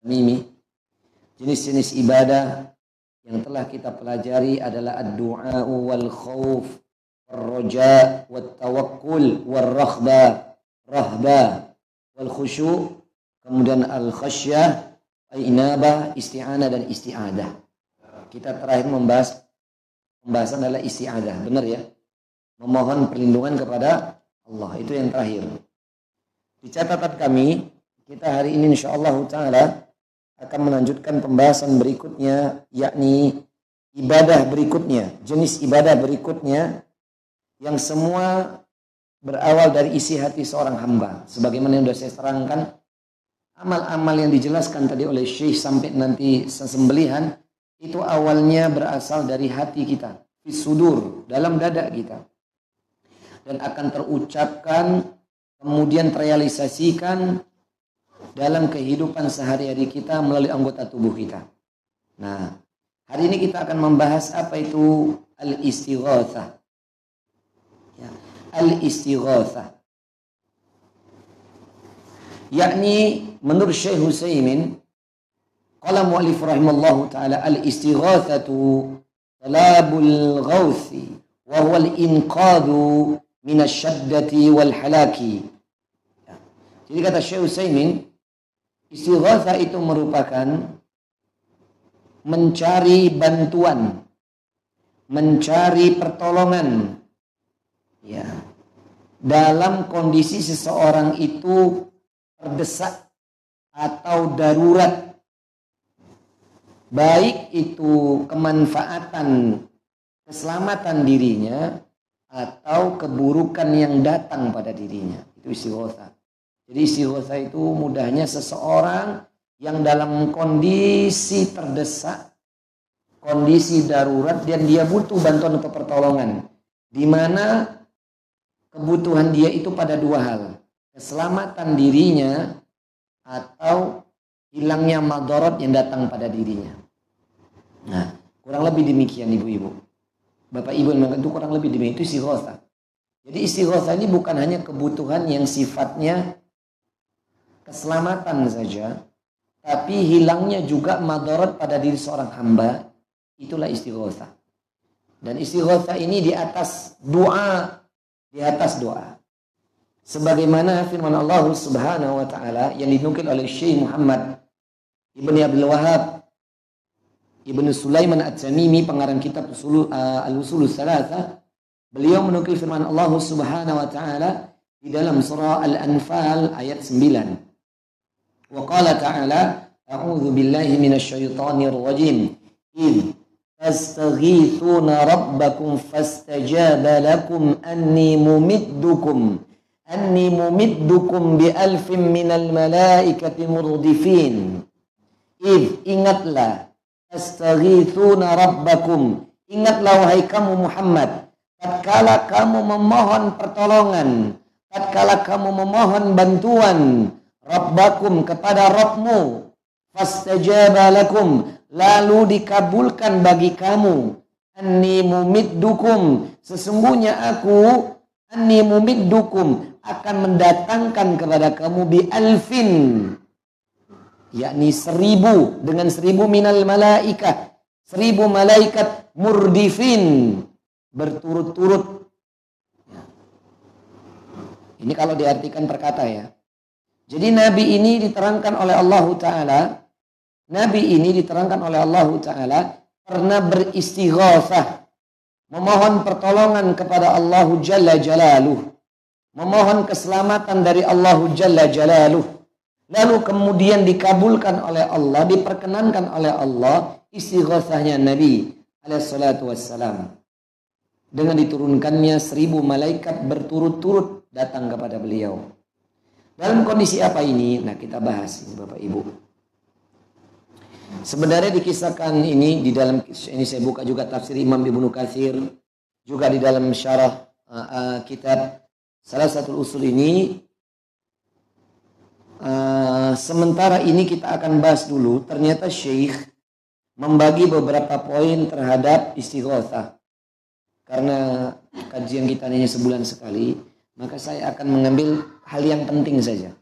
Mimi. Jenis-jenis ibadah yang telah kita pelajari adalah ad-du'a wal khauf, ar-raja, wat tawakkul, war raghba, rahba, wal khusyu, kemudian al khasyah, inabah, isti'anah dan isti'adah. Kita terakhir membahas pembahasan adalah isti'adah, benar ya? Memohon perlindungan kepada Allah, itu yang terakhir. Di catatan kami, kita hari ini insya Allah ta'ala akan melanjutkan pembahasan berikutnya yakni ibadah berikutnya, jenis ibadah berikutnya yang semua berawal dari isi hati seorang hamba. Sebagaimana yang sudah saya terangkan, amal-amal yang dijelaskan tadi oleh Syekh sampai nanti sesembelihan itu awalnya berasal dari hati kita, sudur, dalam dada kita. Dan akan terucapkan, kemudian terrealisasikan dalam kehidupan sehari-hari kita melalui anggota tubuh kita. Nah, hari ini kita akan membahas apa itu al-istighatsah. Ya, al-istighatsah. Yakni menurut Syekh Husaymin qala mu'allif rahimallahu taala al-istighatsatu talabul ghauthi wa huwa al-inqadhu min asy-syaddati wal halaki. Ya. Jadi kata Syekh Husaymin Istighatsah itu merupakan mencari bantuan, mencari pertolongan. Ya. Dalam kondisi seseorang itu terdesak atau darurat baik itu kemanfaatan keselamatan dirinya atau keburukan yang datang pada dirinya itu istighosa jadi istighosa itu mudahnya seseorang yang dalam kondisi terdesak, kondisi darurat dan dia butuh bantuan atau pertolongan. Di mana kebutuhan dia itu pada dua hal. Keselamatan dirinya atau hilangnya madorot yang datang pada dirinya. Nah, kurang lebih demikian ibu-ibu. Bapak ibu yang itu kurang lebih demikian itu istighosa. Jadi istighosa ini bukan hanya kebutuhan yang sifatnya keselamatan saja, tapi hilangnya juga madarat pada diri seorang hamba, itulah istighosa. Dan istighosa ini di atas doa, di atas doa. Sebagaimana firman Allah Subhanahu wa taala yang dinukil oleh Syekh Muhammad Ibn Abdul Wahab Ibn Sulaiman At-Tamimi pengarang kitab Usul, uh, Al-Usul Salasa beliau menukil firman Allah Subhanahu wa taala di dalam surah Al-Anfal ayat 9 Wa qala ta'ala a'udzu billahi minasyaitonir rajim. Idh tastaghithuna rabbakum fastajaba lakum anni mumiddukum anni mumiddukum bi alfin minal malaikati murdifin. Id ingatlah tastaghithuna rabbakum. Ingatlah wahai kamu Muhammad, tatkala kamu memohon pertolongan, tatkala kamu memohon bantuan Rabbakum kepada Rabbmu fastajaba lakum lalu dikabulkan bagi kamu. Anni mumiddukum sesungguhnya aku anni mumiddukum akan mendatangkan kepada kamu bi alfin yakni seribu dengan seribu minal malaikah seribu malaikat murdifin berturut-turut. Ini kalau diartikan perkata ya jadi Nabi ini diterangkan oleh Allah Ta'ala. Nabi ini diterangkan oleh Allah Ta'ala pernah beristighatsah. Memohon pertolongan kepada Allah Jalla Jalaluh. Memohon keselamatan dari Allah Jalla Jalaluh. Lalu kemudian dikabulkan oleh Allah, diperkenankan oleh Allah istighatsahnya Nabi alaihissalatu wassalam. Dengan diturunkannya seribu malaikat berturut-turut datang kepada beliau. Dalam kondisi apa ini? Nah kita bahas ini Bapak Ibu. Sebenarnya dikisahkan ini di dalam ini saya buka juga tafsir Imam Ibnu Katsir juga di dalam syarah uh, uh, kitab salah satu usul ini uh, sementara ini kita akan bahas dulu ternyata Syekh membagi beberapa poin terhadap istighosa karena kajian kita hanya sebulan sekali maka saya akan mengambil hal yang penting saja.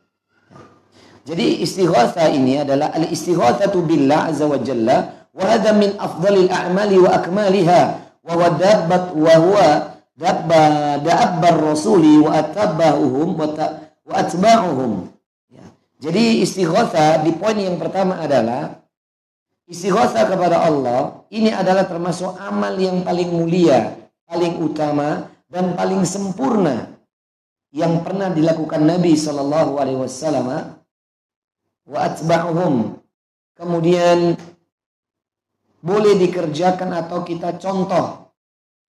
Jadi istighatha ini adalah al-istighatsatu billah azza wa jalla wa hadha min afdalil a'mali wa akmaliha wa huwa wa huwa dabba da'abbar rasuli wa atabahuhum wa, wa atba'uhum. Ya. Jadi istighatha di poin yang pertama adalah istighatha kepada Allah ini adalah termasuk amal yang paling mulia, paling utama dan paling sempurna yang pernah dilakukan Nabi Shallallahu Alaihi Wasallam wa. Kemudian boleh dikerjakan atau kita contoh.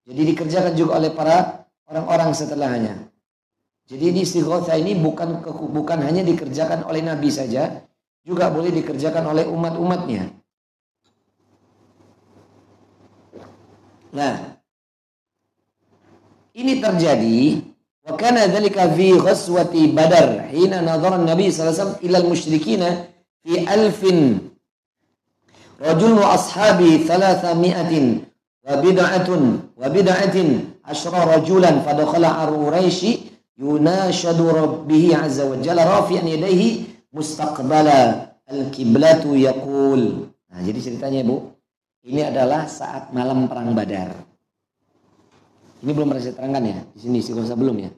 Jadi dikerjakan juga oleh para orang-orang setelahnya. Jadi di istighosa ini bukan bukan hanya dikerjakan oleh Nabi saja, juga boleh dikerjakan oleh umat-umatnya. Nah, ini terjadi وكان ذلك في fi بدر Badar hina النبي Nabi sallallahu alaihi wasallam إلى المشتريين في ألف alfin rajul wa ashabi 300 wa bid'atun wa bid'atin asyra rajulan fadakhala ar-Quraishi yunashadu rabbih azza wa jalla rafi'an mustaqbala al-qiblatu jadi ceritanya Bu ini adalah saat malam perang Badar. Ini belum pernah saya terangkan ya di sini sih belum ya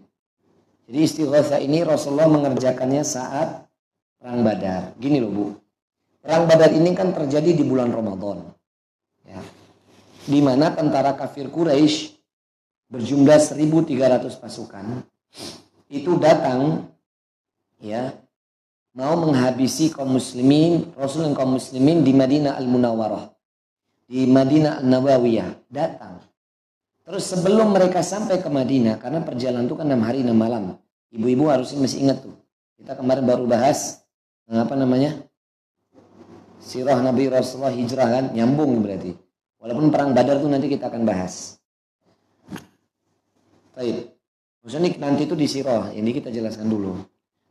jadi istighosa ini Rasulullah mengerjakannya saat perang Badar. Gini loh Bu, perang Badar ini kan terjadi di bulan Ramadan. Ya. Di mana tentara kafir Quraisy berjumlah 1.300 pasukan itu datang ya mau menghabisi kaum muslimin Rasul dan kaum muslimin di Madinah Al Munawwarah di Madinah Al Nawawiyah datang Terus sebelum mereka sampai ke Madinah, karena perjalanan itu kan enam hari enam malam. Ibu-ibu harusnya masih ingat tuh. Kita kemarin baru bahas eh, apa namanya? Sirah Nabi Rasulullah hijrah kan, nyambung berarti. Walaupun perang Badar itu nanti kita akan bahas. Baik. Maksudnya nanti itu di sirah, ini kita jelaskan dulu.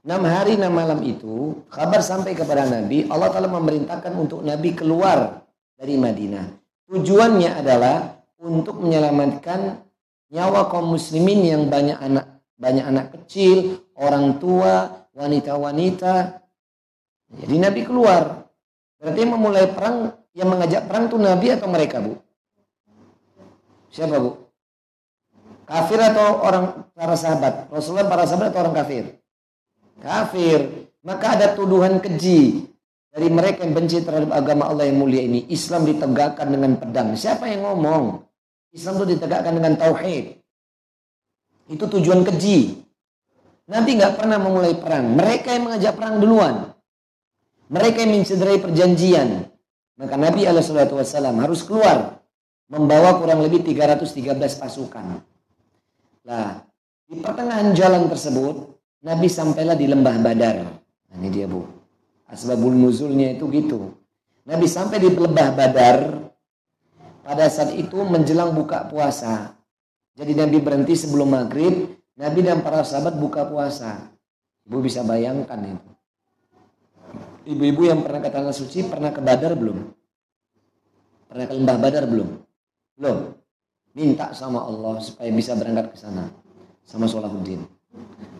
Enam hari enam malam itu kabar sampai kepada Nabi, Allah Ta'ala memerintahkan untuk Nabi keluar dari Madinah. Tujuannya adalah untuk menyelamatkan nyawa kaum muslimin yang banyak anak banyak anak kecil, orang tua, wanita-wanita. Jadi Nabi keluar. Berarti memulai perang yang mengajak perang itu Nabi atau mereka, Bu? Siapa, Bu? Kafir atau orang para sahabat? Rasulullah para sahabat atau orang kafir? Kafir. Maka ada tuduhan keji dari mereka yang benci terhadap agama Allah yang mulia ini. Islam ditegakkan dengan pedang. Siapa yang ngomong? Islam itu ditegakkan dengan tauhid. Itu tujuan keji. Nabi nggak pernah memulai perang. Mereka yang mengajak perang duluan. Mereka yang mencederai perjanjian. Maka Nabi Wasallam harus keluar membawa kurang lebih 313 pasukan. Nah, di pertengahan jalan tersebut, Nabi sampailah di lembah Badar. Nah, ini dia bu. Asbabul nuzulnya itu gitu. Nabi sampai di lembah Badar, pada saat itu menjelang buka puasa. Jadi Nabi berhenti sebelum maghrib. Nabi dan para sahabat buka puasa. Ibu bisa bayangkan itu. Ibu-ibu yang pernah ke Tanah Suci pernah ke Badar belum? Pernah ke Lembah Badar belum? Belum. Minta sama Allah supaya bisa berangkat ke sana. Sama Solahuddin.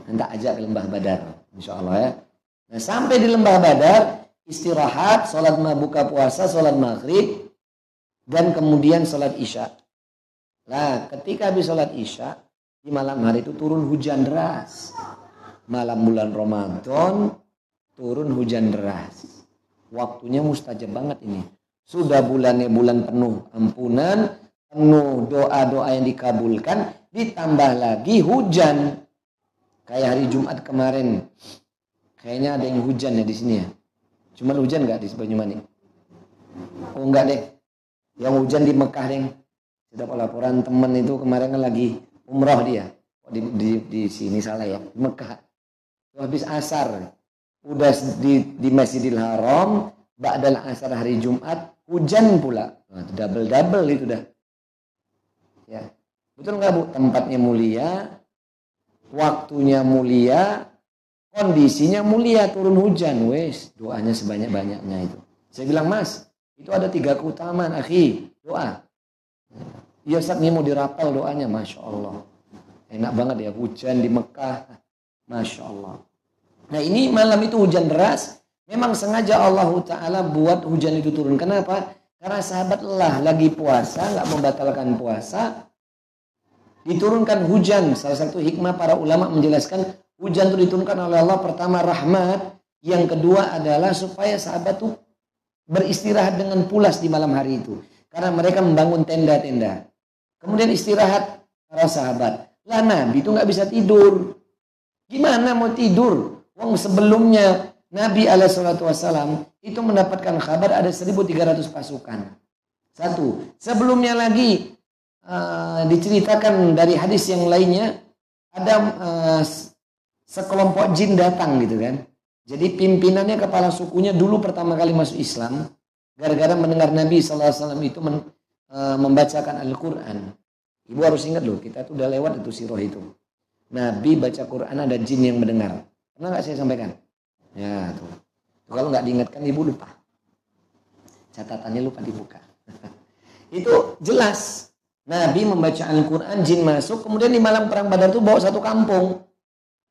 Minta ajak ke Lembah Badar. Insya Allah ya. Nah sampai di Lembah Badar, istirahat, sholat buka puasa, sholat maghrib, dan kemudian sholat isya. Nah, ketika habis sholat isya, di malam hari itu turun hujan deras. Malam bulan Ramadan, turun hujan deras. Waktunya mustajab banget ini. Sudah bulannya bulan penuh ampunan, penuh doa-doa yang dikabulkan, ditambah lagi hujan. Kayak hari Jumat kemarin. Kayaknya ada yang hujan ya di sini ya. Cuma hujan nggak di Banyumanik? Oh enggak deh yang hujan di Mekah yang sudah laporan teman itu kemarin kan lagi umroh dia. Di, di, di sini salah ya? Mekah. Habis asar. Udah di, di Masjidil Haram ba'dal asar hari Jumat hujan pula. Nah, double double itu dah. Ya. Betul nggak bu? Tempatnya mulia waktunya mulia kondisinya mulia turun hujan. Wes doanya sebanyak banyaknya itu. Saya bilang mas itu ada tiga keutamaan, akhi. Doa. Ya saat ini mau dirapal doanya, Masya Allah. Enak banget ya, hujan di Mekah. Masya Allah. Nah ini malam itu hujan deras. Memang sengaja Allah Ta'ala buat hujan itu turun. Kenapa? Karena sahabat lelah lagi puasa, nggak membatalkan puasa. Diturunkan hujan. Salah satu hikmah para ulama menjelaskan hujan itu diturunkan oleh Allah pertama rahmat. Yang kedua adalah supaya sahabat itu beristirahat dengan pulas di malam hari itu. Karena mereka membangun tenda-tenda. Kemudian istirahat para sahabat. Lah Nabi itu nggak bisa tidur. Gimana mau tidur? Wong sebelumnya Nabi Alaihissalam itu mendapatkan kabar ada 1.300 pasukan. Satu. Sebelumnya lagi uh, diceritakan dari hadis yang lainnya ada uh, sekelompok jin datang gitu kan. Jadi pimpinannya kepala sukunya dulu pertama kali masuk Islam gara-gara mendengar Nabi SAW itu men, uh, membacakan Al-Quran. Ibu harus ingat loh, kita tuh udah lewat itu siroh itu. Nabi baca Quran ada jin yang mendengar. Pernah nggak saya sampaikan? Ya tuh. tuh kalau nggak diingatkan ibu lupa. Catatannya lupa dibuka. itu jelas. Nabi membaca Al-Quran, jin masuk. Kemudian di malam perang badar itu bawa satu kampung.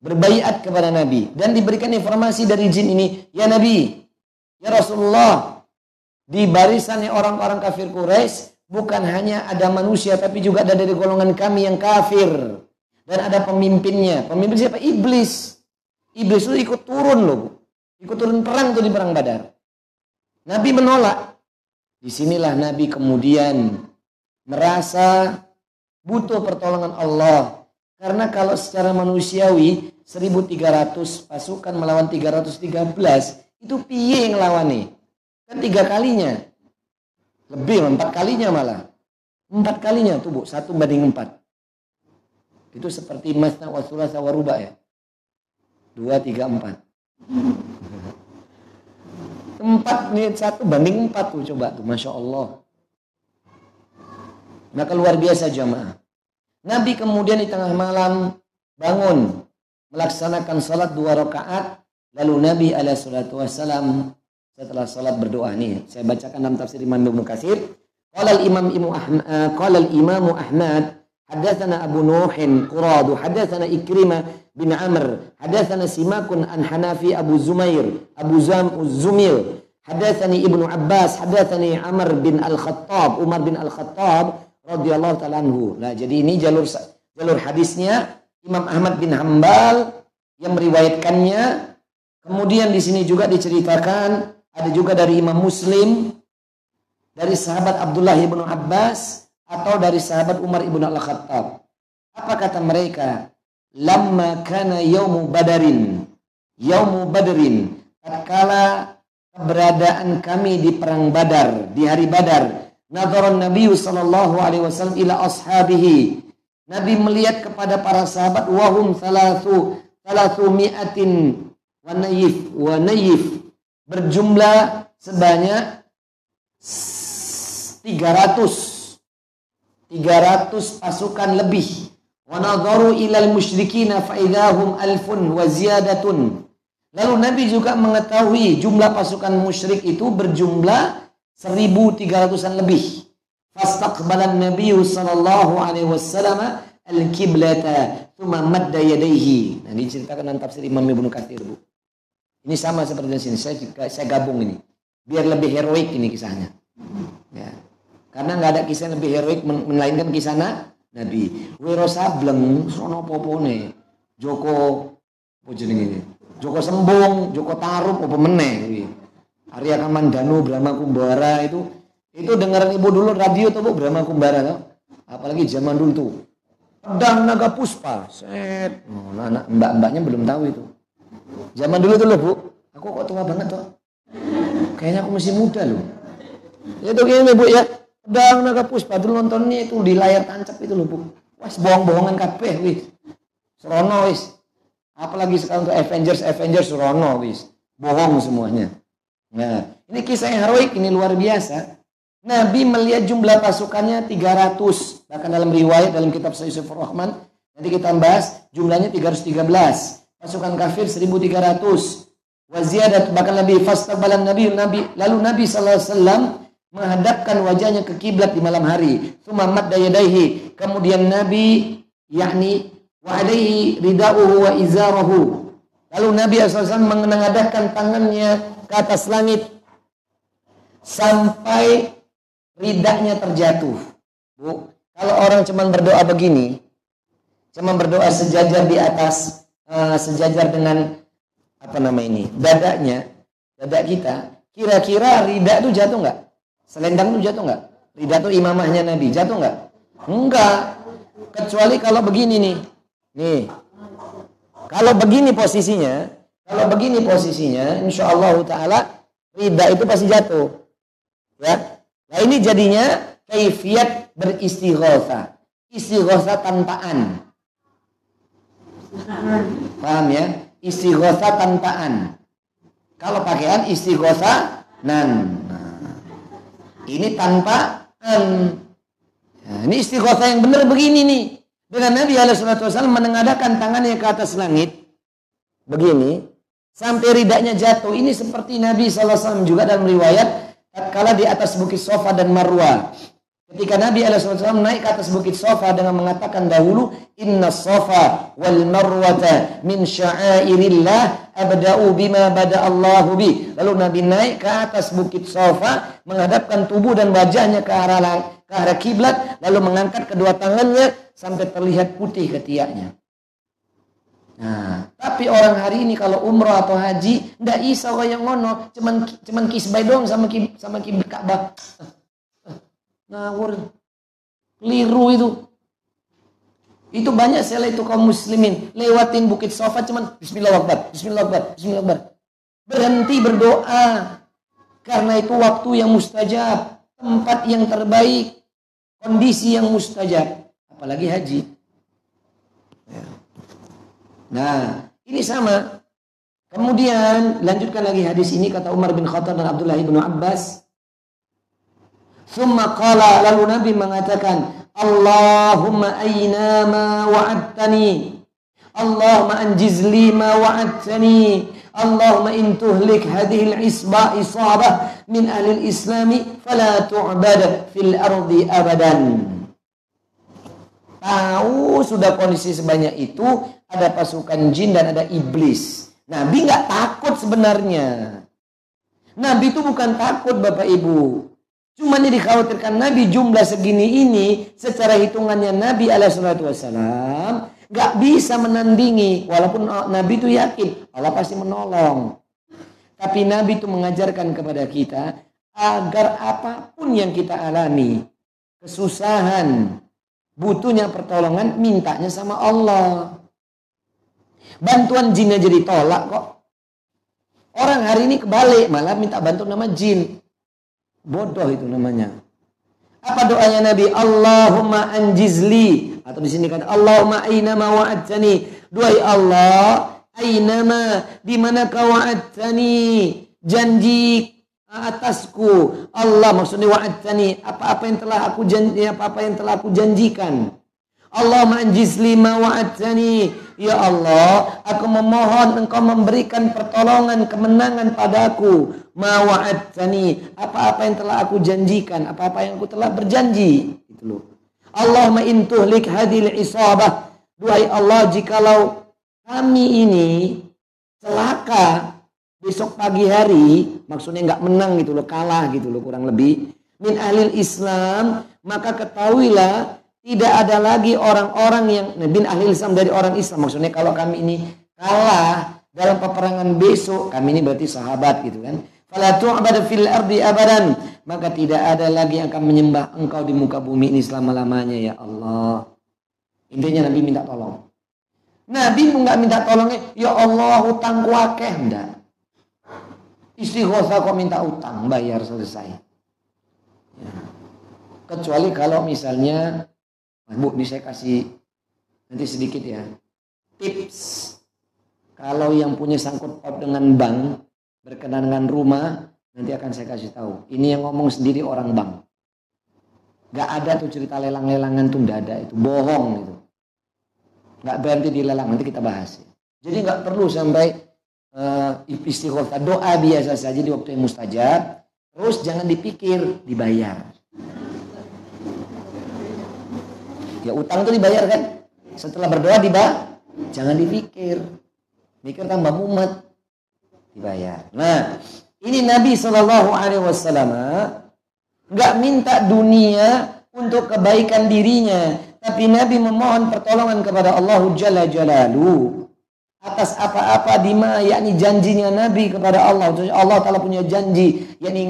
Berbaiat kepada Nabi. Dan diberikan informasi dari jin ini. Ya Nabi, ya Rasulullah. Di barisannya orang-orang kafir Quraisy bukan hanya ada manusia tapi juga ada dari golongan kami yang kafir dan ada pemimpinnya. Pemimpin siapa? Iblis. Iblis itu ikut turun loh. Ikut turun perang tuh di perang Badar. Nabi menolak. Di sinilah Nabi kemudian merasa butuh pertolongan Allah. Karena kalau secara manusiawi 1300 pasukan melawan 313 itu piye yang lawan nih? Kan tiga kalinya. Lebih, empat kalinya malah. Empat kalinya tuh bu, satu banding empat. Itu seperti masna wasulah sawaruba ya. Dua tiga empat. Empat nih satu banding empat tuh coba tuh. Masya Allah. Maka luar biasa jamaah. Nabi kemudian di tengah malam bangun melaksanakan salat dua rakaat lalu Nabi alaihi salatu wassalam setelah salat berdoa nih saya bacakan dalam tafsir Imam Ibnu Katsir qala al imam Imam Ahmad qala al imam Ahmad حدثنا أبو نوح قراد حدثنا إكرمة بن عمرو حدثنا سماك عن حنافي أبو زمير أبو زام الزمير حدثني ابن عباس حدثني عمر بن الخطاب عمر بن الخطاب radhiyallahu taala anhu. Nah, jadi ini jalur jalur hadisnya Imam Ahmad bin Hambal yang meriwayatkannya. Kemudian di sini juga diceritakan ada juga dari Imam Muslim dari sahabat Abdullah bin Abbas atau dari sahabat Umar ibn al-Khattab. Apa kata mereka? Lamma kana yaumu badarin. Yaumu badrin. Tatkala keberadaan kami di perang badar. Di hari badar. Nadharan Nabi sallallahu alaihi wasallam ila ashabihi. Nabi melihat kepada para sahabat. Wahum salatu, salatu mi'atin wa nayif. Wa nayif. Berjumlah sebanyak 300 300 pasukan lebih. Wa nadharu ilal musyrikina fa idahum alfun wa ziyadatun. Lalu Nabi juga mengetahui jumlah pasukan musyrik itu berjumlah 1300-an lebih. Fastaqbalan Nabi sallallahu alaihi wasallam al-kiblata thumma madda yadayhi. Nah, diceritakan dalam tafsir Imam Ibnu Katsir, Bu. Ini sama seperti di sini. Saya saya gabung ini. Biar lebih heroik ini kisahnya. Ya. Karena nggak ada kisah yang lebih heroik melainkan kisah Nabi. Wiro sableng sono popone. Joko jenenge Joko Sembung, Joko Tarup apa meneh Arya Kamandanu, Brahma Kumbara itu itu dengaran ibu dulu radio tuh Bu Brahma Kumbara tuh. Apalagi zaman dulu tuh. Pedang Naga Puspa. Set. Oh, nah, anak mbak-mbaknya belum tahu itu. Zaman dulu tuh loh, Bu. Aku kok tua banget tuh. Kayaknya aku masih muda loh. Ya tuh gini Bu ya. Pedang naga puspa dulu nontonnya itu di layar tancap itu loh bu. Wah bohong-bohongan kabeh wis. Serono wis. Apalagi sekarang untuk Avengers Avengers Serono wis. Bohong semuanya. Nah, ini kisah yang heroik ini luar biasa. Nabi melihat jumlah pasukannya 300. Bahkan dalam riwayat dalam kitab Sayyid Rahman nanti kita bahas jumlahnya 313. Pasukan kafir 1300. Waziyadat bahkan Nabi fastaqbalan Nabi Nabi lalu Nabi sallallahu alaihi wasallam menghadapkan wajahnya ke kiblat di malam hari. Tsumma dayadaihi. Kemudian Nabi yakni wa alaihi ridauhu wa izarahu. Lalu Nabi SAW mengenadahkan tangannya ke atas langit sampai ridaknya terjatuh. Bu, kalau orang cuma berdoa begini, cuma berdoa sejajar di atas, uh, sejajar dengan apa nama ini, dadanya, dada kita, kira-kira ridak itu jatuh nggak? Selendang itu jatuh nggak? Ridak itu imamahnya Nabi, jatuh nggak? Enggak. Kecuali kalau begini nih. Nih. Kalau begini posisinya, kalau begini posisinya, insya Allah Taala ridak itu pasti jatuh. Ya. Nah ini jadinya kaifiat beristighosa. Istighosa tanpaan. Paham ya? Istighosa tanpaan. Kalau pakaian istighosa nan. Nah, ini tanpaan. Nah, ini istighosa yang benar begini nih. Dengan Nabi Wasallam menengadakan tangannya ke atas langit. Begini. Sampai ridaknya jatuh. Ini seperti Nabi SAW juga dalam riwayat. Tatkala di atas bukit Sofa dan Marwah. Ketika Nabi SAW naik ke atas bukit Sofa dengan mengatakan dahulu Inna Sofa wal Marwata min sya'airillah abda'u bima bada Allahu bi. Lalu Nabi naik ke atas bukit Sofa menghadapkan tubuh dan wajahnya ke arah ke arah kiblat lalu mengangkat kedua tangannya sampai terlihat putih ketiaknya. Nah, tapi orang hari ini kalau umroh atau haji ndak isa yang ngono, cuman cuman kisbay doang sama ki, sama kiblat Ka'bah ngawur. Keliru itu. Itu banyak saya itu kaum muslimin. Lewatin bukit sofa cuman bismillah akbar bismillah akbar bismillah akbar berhenti berdoa. Karena itu waktu yang mustajab tempat yang terbaik kondisi yang mustajab apalagi haji. Ya. nah ini sama. Kemudian lanjutkan lagi hadis ini kata Umar bin Khattab dan Abdullah bin Abbas Summa qala lalu Nabi mengatakan Allahumma aina ma wa'adtani Allahumma anjiz li ma wa'adtani Allahumma in tuhlik hadhihi al-isba isabah min ahli al-islami fala tu'bad fil ardi abadan Tahu sudah kondisi sebanyak itu ada pasukan jin dan ada iblis. Nabi nggak takut sebenarnya. Nabi itu bukan takut Bapak Ibu. Cuma ini dikhawatirkan Nabi jumlah segini ini secara hitungannya Nabi Alaihissalam gak bisa menandingi walaupun Nabi itu yakin Allah pasti menolong. Tapi Nabi itu mengajarkan kepada kita agar apa pun yang kita alami kesusahan butuhnya pertolongan mintanya sama Allah. Bantuan jinnya jadi tolak kok. Orang hari ini kebalik malah minta bantuan nama jin. Bodoh itu namanya. Apa doanya Nabi? Allahumma anjizli. Atau di sini kan Allahumma aynama wa'adtani. Duhai Allah, aynama di mana kau wa'adtani. Janji atasku. Allah maksudnya wa'adtani. Apa-apa yang telah aku janji, apa-apa yang telah aku janjikan. Allah manjiz lima wa'adtani. Ya Allah, aku memohon engkau memberikan pertolongan, kemenangan padaku. Ma wa'adtani. Apa-apa yang telah aku janjikan, apa-apa yang aku telah berjanji. Itu loh. Allahumma intuhlik hadil isabah. Duhai Allah, jikalau kami ini celaka besok pagi hari, maksudnya nggak menang gitu loh, kalah gitu loh kurang lebih. Min ahlil Islam, maka ketahuilah tidak ada lagi orang-orang yang bin ahli Islam dari orang Islam. Maksudnya kalau kami ini kalah dalam peperangan besok, kami ini berarti sahabat gitu kan. Fala tu'bad fil ardi abadan. Maka tidak ada lagi yang akan menyembah engkau di muka bumi ini selama-lamanya ya Allah. Intinya Nabi minta tolong. Nabi enggak minta tolongnya, ya Allah hutangku akeh enggak. Istighosa kok minta utang, bayar selesai. Ya. Kecuali kalau misalnya Bu, ini saya kasih nanti sedikit ya. Tips. Kalau yang punya sangkut paut dengan bank, berkenan dengan rumah, nanti akan saya kasih tahu. Ini yang ngomong sendiri orang bank. Gak ada tuh cerita lelang-lelangan tuh gak ada itu. Bohong itu. Gak berhenti di lelang, nanti kita bahas. Jadi gak perlu sampai uh, istighfar doa biasa saja di waktu yang mustajab. Terus jangan dipikir, dibayar. Ya utang itu dibayar kan? Setelah berdoa dibayar, jangan dipikir. Mikir tambah mumet. Dibayar. Nah, ini Nabi Shallallahu Alaihi Wasallam nggak minta dunia untuk kebaikan dirinya, tapi Nabi memohon pertolongan kepada Allah Jalla Jalalu atas apa-apa dima yakni janjinya Nabi kepada Allah. Allah Taala punya janji yakni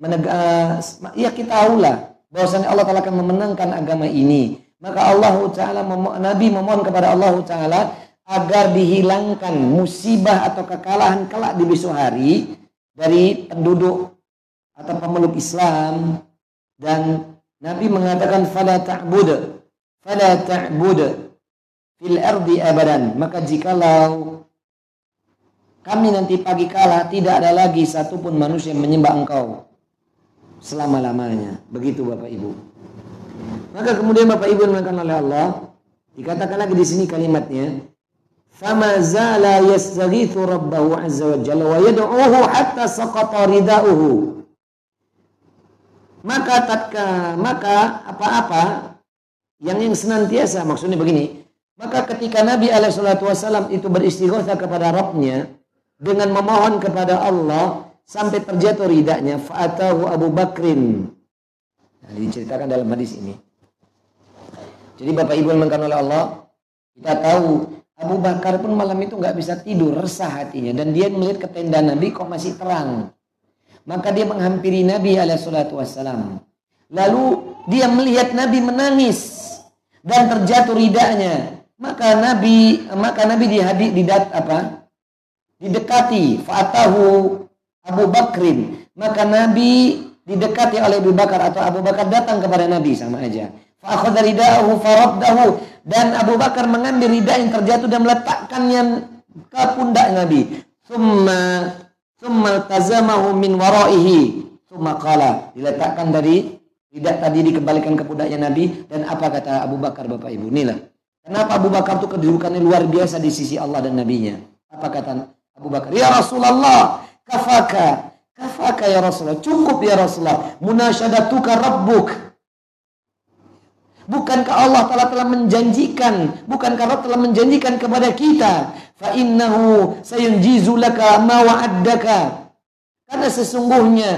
menegak ya kita tahulah bahwasanya Allah Taala akan memenangkan agama ini. Maka Allah Taala Nabi memohon kepada Allah Taala agar dihilangkan musibah atau kekalahan kelak di besok hari dari penduduk atau pemeluk Islam. Dan Nabi mengatakan fala ta'bud fala ta'bud fil ardi abadan. Maka jikalau kami nanti pagi kala tidak ada lagi satupun manusia yang menyembah engkau selama-lamanya. Begitu Bapak Ibu maka kemudian Bapak Ibu dikatakan oleh Allah dikatakan lagi di sini kalimatnya fama zala yastaghithu rabbahu azza wa jalla wa yad'uhu hatta saqata ridauhu. Maka tatka maka apa-apa yang yang senantiasa maksudnya begini maka ketika Nabi wasallam itu beristighosa kepada Rabbnya dengan memohon kepada Allah sampai terjatuh ridaknya fa'atahu Abu Bakrin nah, diceritakan dalam hadis ini jadi Bapak Ibu yang oleh Allah kita tahu Abu Bakar pun malam itu nggak bisa tidur, resah hatinya. Dan dia melihat ke tenda Nabi kok masih terang. Maka dia menghampiri Nabi alaihissalatu wassalam. Lalu dia melihat Nabi menangis dan terjatuh ridaknya. Maka Nabi maka Nabi dihadir didat apa? Didekati fatahu Abu Bakrin. Maka Nabi didekati oleh Abu Bakar atau Abu Bakar datang kepada Nabi sama aja. Dan Abu Bakar mengambil rida yang terjatuh dan meletakkannya ke pundak Nabi. Thumma thumma tazamahu min waraihi. Thumma qala diletakkan dari rida tadi dikembalikan ke pundaknya Nabi dan apa kata Abu Bakar Bapak Ibu? Inilah. Kenapa Abu Bakar itu kedudukannya luar biasa di sisi Allah dan Nabinya? Apa kata Abu Bakar? Ya Rasulullah, kafaka, kafaka ya Rasulullah, cukup ya Rasulullah. Munasyadatuka rabbuk Bukankah Allah telah telah menjanjikan, bukankah Allah telah menjanjikan kepada kita, fa innahu sayunjizu laka ma wa'addaka. Karena sesungguhnya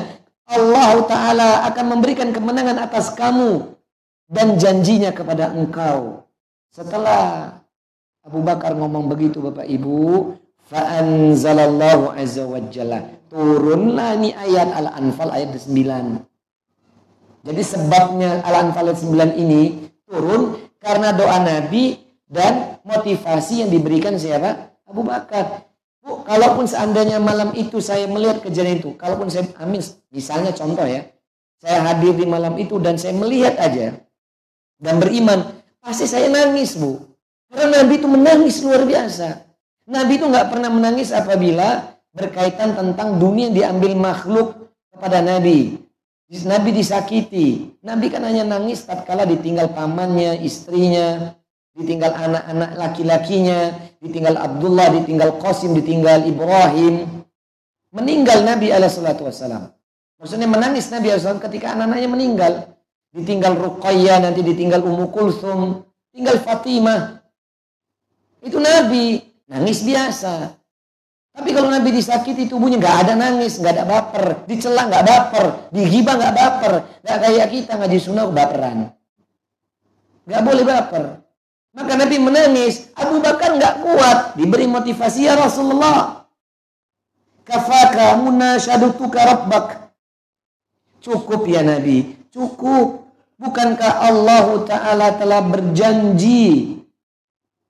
Allah taala akan memberikan kemenangan atas kamu dan janjinya kepada engkau. Setelah Abu Bakar ngomong begitu Bapak Ibu, fa anzalallahu azza wa jalla. Turunlah ini ayat Al-Anfal ayat 9. Jadi sebabnya Al-Anfal 9 ini turun karena doa Nabi dan motivasi yang diberikan siapa? Abu Bakar. Bu, kalaupun seandainya malam itu saya melihat kejadian itu, kalaupun saya amin, misalnya contoh ya, saya hadir di malam itu dan saya melihat aja dan beriman, pasti saya nangis bu. Karena Nabi itu menangis luar biasa. Nabi itu nggak pernah menangis apabila berkaitan tentang dunia diambil makhluk kepada Nabi. Nabi disakiti. Nabi kan hanya nangis tatkala ditinggal pamannya, istrinya, ditinggal anak-anak laki-lakinya, ditinggal Abdullah, ditinggal Qasim, ditinggal Ibrahim. Meninggal Nabi alaihissalatu wassalam. Maksudnya menangis Nabi SAW ketika anak-anaknya meninggal. Ditinggal Ruqayyah, nanti ditinggal Ummu Kulsum, tinggal Fatimah. Itu Nabi, nangis biasa. Tapi kalau Nabi disakiti tubuhnya nggak ada nangis, nggak ada baper, dicela nggak baper, digibah nggak baper, nggak kayak kita ngaji sunnah baperan. Nggak boleh baper. Maka Nabi menangis, Abu Bakar nggak kuat, diberi motivasi ya Rasulullah. Kafaka munasyadutuka rabbak. Cukup ya Nabi, cukup. Bukankah Allah Ta'ala telah berjanji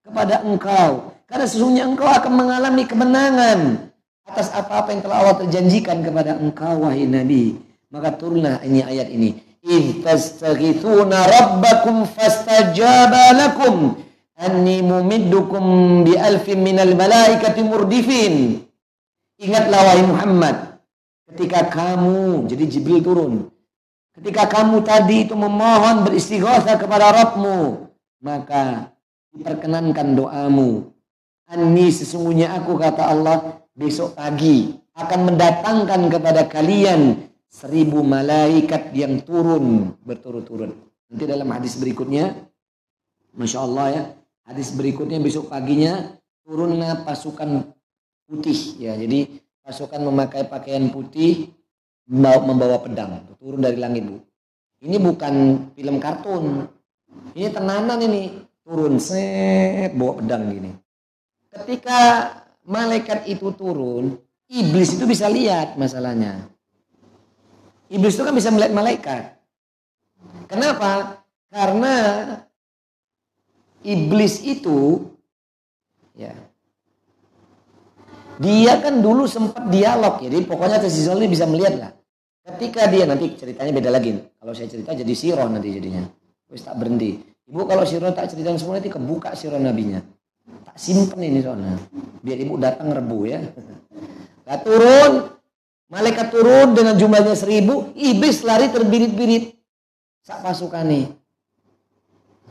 kepada engkau karena sesungguhnya engkau akan mengalami kemenangan atas apa-apa yang telah Allah terjanjikan kepada engkau wahai Nabi. Maka turunlah ini ayat ini. Tastaghithuna rabbakum fastajaba lakum anni mumiddukum bi alfin minal malaikati murdifin. Ingatlah wahai Muhammad ketika kamu jadi Jibril turun. Ketika kamu tadi itu memohon beristighosa kepada Rabbmu, maka diperkenankan doamu Ani sesungguhnya aku kata Allah besok pagi akan mendatangkan kepada kalian seribu malaikat yang turun berturut-turut. Nanti dalam hadis berikutnya, masya Allah ya, hadis berikutnya besok paginya turunlah pasukan putih ya. Jadi pasukan memakai pakaian putih membawa pedang turun dari langit bu. Ini bukan film kartun. Ini tenanan ini turun set bawa pedang gini. Ketika malaikat itu turun, iblis itu bisa lihat masalahnya. Iblis itu kan bisa melihat malaikat. Kenapa? Karena iblis itu ya dia kan dulu sempat dialog jadi pokoknya Tazizul ini bisa melihat lah ketika dia nanti ceritanya beda lagi kalau saya cerita jadi siron nanti jadinya wis tak berhenti ibu kalau siron tak cerita semua nanti kebuka siron nabinya tak simpen ini soalnya biar ibu datang rebu ya nah, turun malaikat turun dengan jumlahnya seribu iblis lari terbirit-birit sak pasukan nih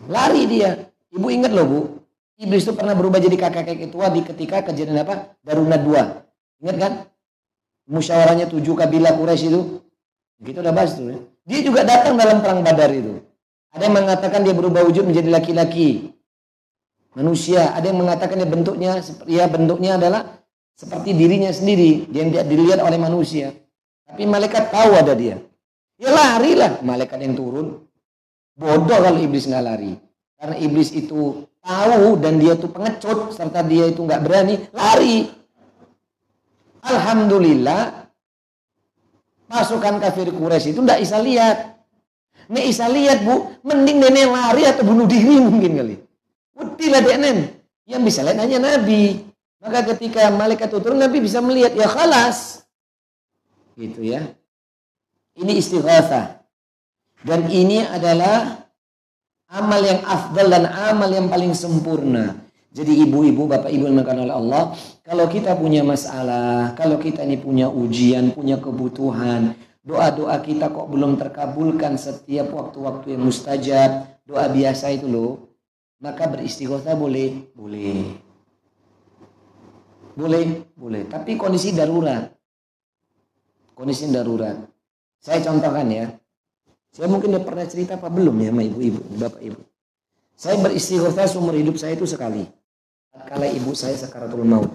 lari dia ibu ingat loh bu Iblis itu pernah berubah jadi kakek-kakek tua di ketika kejadian apa? Daruna dua. Ingat kan? Musyawarahnya tujuh kabilah Quraisy itu. Kita udah bahas tuh ya. Dia juga datang dalam perang Badar itu. Ada yang mengatakan dia berubah wujud menjadi laki-laki. Manusia. Ada yang mengatakan dia bentuknya ya bentuknya adalah seperti dirinya sendiri. Dia tidak dilihat oleh manusia. Tapi malaikat tahu ada dia. Ya larilah malaikat yang turun. Bodoh kalau iblis nggak lari. Karena iblis itu tahu dan dia tuh pengecut serta dia itu nggak berani lari. Alhamdulillah pasukan kafir Quraisy itu nggak bisa lihat. Nek bisa lihat bu, mending nenek lari atau bunuh diri mungkin kali. Utilah nen. Yang bisa lihat hanya Nabi. Maka ketika malaikat itu turun Nabi bisa melihat ya khalas. Gitu ya. Ini istighatsah. Dan ini adalah amal yang afdal dan amal yang paling sempurna. Jadi ibu-ibu, bapak-ibu yang makan oleh Allah, kalau kita punya masalah, kalau kita ini punya ujian, punya kebutuhan, doa-doa kita kok belum terkabulkan setiap waktu-waktu yang mustajab, doa biasa itu loh, maka beristighosa boleh, boleh. Boleh, boleh. Tapi kondisi darurat. Kondisi darurat. Saya contohkan ya. Saya mungkin udah pernah cerita apa belum ya sama ibu-ibu, bapak ibu. Saya beristighosa seumur hidup saya itu sekali. Kala ibu saya sakaratul maut.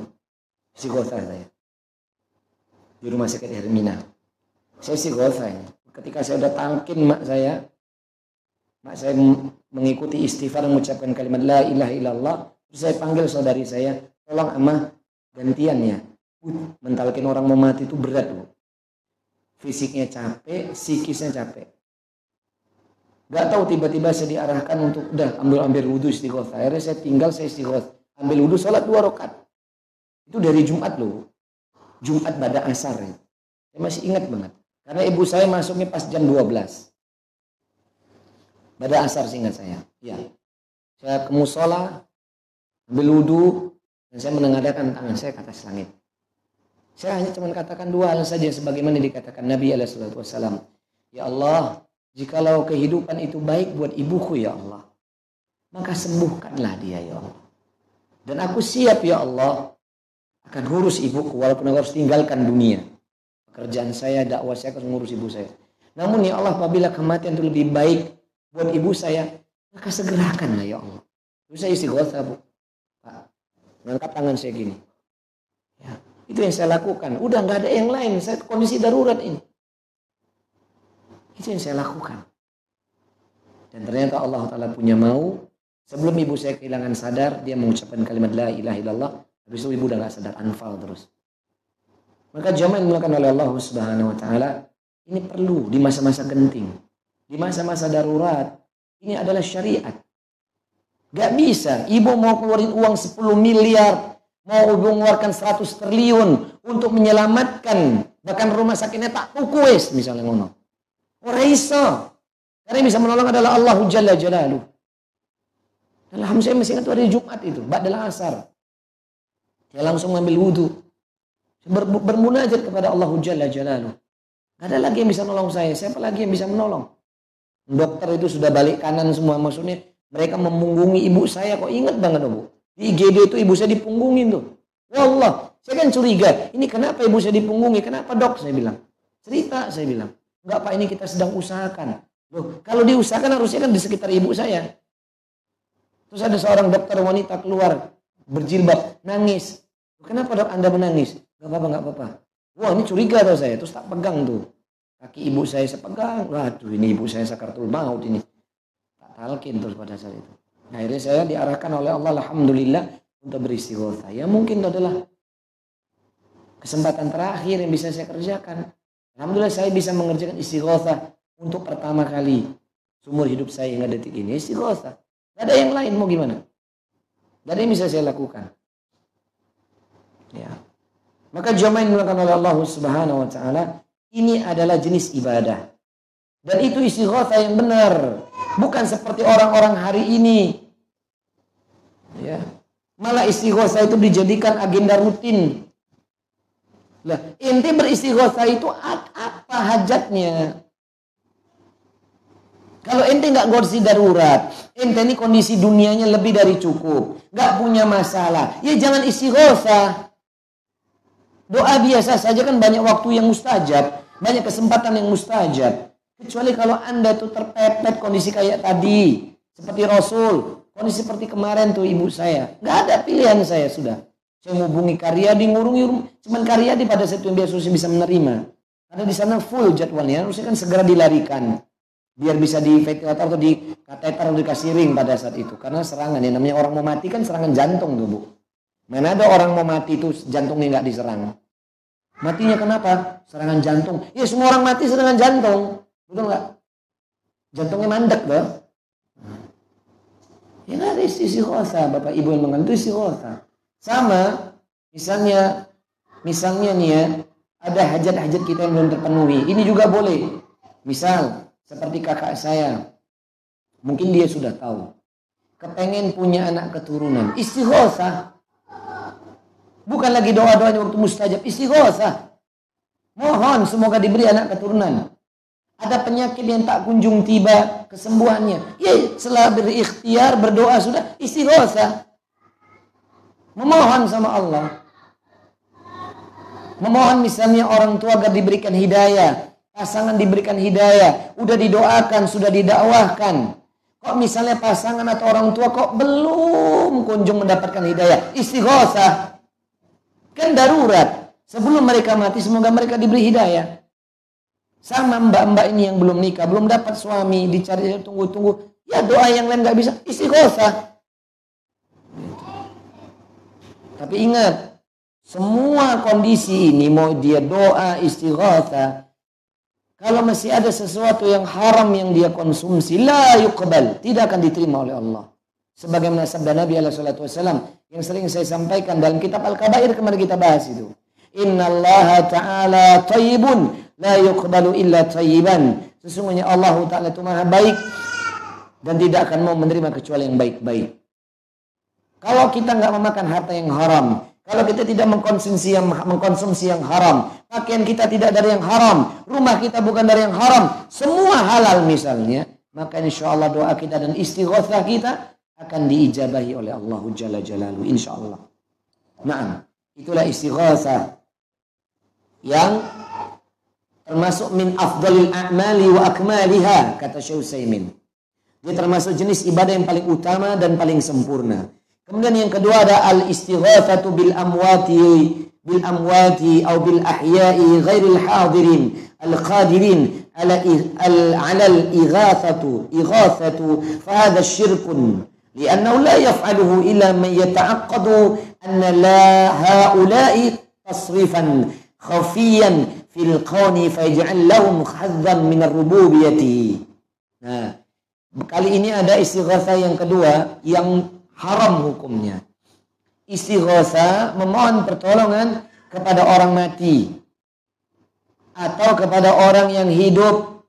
Istighosa saya. Di rumah sakit Hermina. Saya istighosa ya. Ketika saya udah tangkin mak saya, mak saya mengikuti istighfar mengucapkan kalimat la ilaha illallah, terus saya panggil saudari saya, tolong amah gantian ya. Mentalkin orang mau mati itu berat loh. Fisiknya capek, psikisnya capek Gak tahu tiba-tiba saya diarahkan untuk udah ambil ambil wudhu istighfar. Akhirnya saya tinggal saya istighfar. Ambil wudhu sholat dua rakaat. Itu dari Jumat loh. Jumat pada asar ya. Saya masih ingat banget. Karena ibu saya masuknya pas jam 12. Pada asar singkat saya. Ya. Saya ke musola, ambil wudhu, dan saya menengadakan tangan saya ke atas langit. Saya hanya cuma katakan dua hal saja sebagaimana dikatakan Nabi wasallam. Ya Allah, Jikalau kehidupan itu baik buat ibuku ya Allah, maka sembuhkanlah dia ya Allah. Dan aku siap ya Allah akan ngurus ibuku walaupun aku harus tinggalkan dunia. Pekerjaan saya, dakwah saya akan ngurus ibu saya. Namun ya Allah apabila kematian itu lebih baik buat ibu saya, maka segerakanlah ya Allah. Terus saya istighosa bu. Pak, mengangkat tangan saya gini. Ya, itu yang saya lakukan. Udah nggak ada yang lain. Saya kondisi darurat ini. Itu yang saya lakukan. Dan ternyata Allah Ta'ala punya mau. Sebelum ibu saya kehilangan sadar, dia mengucapkan kalimat la ilaha illallah. Habis itu ibu udah gak sadar, anfal terus. Maka jamaah yang dilakukan oleh Allah Subhanahu wa taala ini perlu di masa-masa genting. Di masa-masa darurat. Ini adalah syariat. Gak bisa. Ibu mau keluarin uang 10 miliar. Mau mengeluarkan 100 triliun untuk menyelamatkan bahkan rumah sakitnya tak kukuis misalnya ngono. Orang iso. Karena bisa menolong adalah Allah Jalla Jalaluh. Dalam saya masih ingat hari Jumat itu, adalah asar. Dia langsung mengambil wudhu. Ber, bermunajat kepada Allah Jalla Jalaluh. Gak ada lagi yang bisa menolong saya. Siapa lagi yang bisa menolong? Dokter itu sudah balik kanan semua. Maksudnya mereka memunggungi ibu saya. Kok ingat banget bu? Di IGD itu ibu saya dipunggungin tuh. Wallah, saya kan curiga. Ini kenapa ibu saya dipunggungi? Kenapa dok? Saya bilang. Cerita saya bilang. Enggak Pak, ini kita sedang usahakan. Loh, kalau diusahakan harusnya kan di sekitar ibu saya. Terus ada seorang dokter wanita keluar berjilbab, nangis. Kenapa dok Anda menangis? Gak apa-apa, gak apa-apa. Wah ini curiga tau saya, terus tak pegang tuh. Kaki ibu saya saya pegang, waduh ini ibu saya sakartul maut ini. Tak talkin terus pada saat itu. Nah, akhirnya saya diarahkan oleh Allah, Alhamdulillah, untuk beristighosa. Ya mungkin itu adalah kesempatan terakhir yang bisa saya kerjakan. Alhamdulillah saya bisa mengerjakan istighosa untuk pertama kali seumur hidup saya hingga detik ini. Istighosa. Gak ada yang lain mau gimana? Gak ada yang bisa saya lakukan. Ya. Maka jamaah yang oleh Allah Subhanahu wa taala ini adalah jenis ibadah. Dan itu istighatsah yang benar, bukan seperti orang-orang hari ini. Ya. Malah istighatsah itu dijadikan agenda rutin. Lah, inti beristighatsah itu apa hajatnya? Kalau ente nggak ngursi darurat, ente ini kondisi dunianya lebih dari cukup, nggak punya masalah, ya jangan istighosa. Doa biasa saja kan banyak waktu yang mustajab, banyak kesempatan yang mustajab. Kecuali kalau anda tuh terpepet kondisi kayak tadi, seperti Rasul, kondisi seperti kemarin tuh ibu saya, nggak ada pilihan saya sudah. Saya menghubungi di ngurungi, cuman di pada saat itu yang biasa bisa menerima. Karena di sana full jadwalnya, harusnya kan segera dilarikan biar bisa di ventilator atau di kateter atau dikasih ring pada saat itu karena serangan ya namanya orang mau mati kan serangan jantung tuh bu mana ada orang mau mati itu jantungnya nggak diserang? Matinya kenapa? Serangan jantung. Ya semua orang mati serangan jantung. Betul nggak? Jantungnya mandek tuh. Ya nggak ada isi kosa bapak ibu yang mengenal isi kosa sama misalnya misalnya nih ya ada hajat-hajat kita yang belum terpenuhi. Ini juga boleh. Misal seperti kakak saya. Mungkin dia sudah tahu. Kepengen punya anak keturunan. Istighosa. Bukan lagi doa-doanya waktu mustajab. Istighosa. Mohon semoga diberi anak keturunan. Ada penyakit yang tak kunjung tiba kesembuhannya. Ya setelah berikhtiar berdoa sudah istighosa. Memohon sama Allah. Memohon misalnya orang tua agar diberikan hidayah pasangan diberikan hidayah, udah didoakan, sudah didakwahkan. Kok misalnya pasangan atau orang tua kok belum kunjung mendapatkan hidayah, istighosah. Kan darurat. Sebelum mereka mati semoga mereka diberi hidayah. Sama mbak-mbak ini yang belum nikah, belum dapat suami, dicari tunggu-tunggu. Ya doa yang lain nggak bisa, istighosah. Tapi ingat, semua kondisi ini mau dia doa, istighosah, kalau masih ada sesuatu yang haram yang dia konsumsi, la yuqbal, tidak akan diterima oleh Allah. Sebagaimana sabda Nabi alaihi wasallam yang sering saya sampaikan dalam kitab Al-Kabair kemarin kita bahas itu. Inna Allah Ta'ala tayyibun la yuqbalu illa tayyiban. Sesungguhnya Allah Ta'ala itu maha baik dan tidak akan mau menerima kecuali yang baik-baik. Kalau kita nggak memakan harta yang haram, kalau kita tidak mengkonsumsi yang mengkonsumsi yang haram, pakaian kita tidak dari yang haram, rumah kita bukan dari yang haram, semua halal misalnya, maka insya Allah doa kita dan istighothah kita akan diijabahi oleh Allah Jalla Jalalu insya Allah. Nah, itulah istighothah yang termasuk min afdalil a'mali wa akmaliha kata Syekh Utsaimin. Dia termasuk jenis ibadah yang paling utama dan paling sempurna. Kemudian yang kedua ada al istighatsatu bil amwati bil amwati atau bil ahya'i ghairil hadirin al qadirin ala al ala al ighathatu ighathatu fa hadha syirkun لأنه لا يفعله إلا من يتعقد أن لا هؤلاء تصريفا خفيا fil القون فيجعل lahum khadzan min الربوبية Nah, kali ini ada istighosa yang kedua yang haram hukumnya. istighosa memohon pertolongan kepada orang mati atau kepada orang yang hidup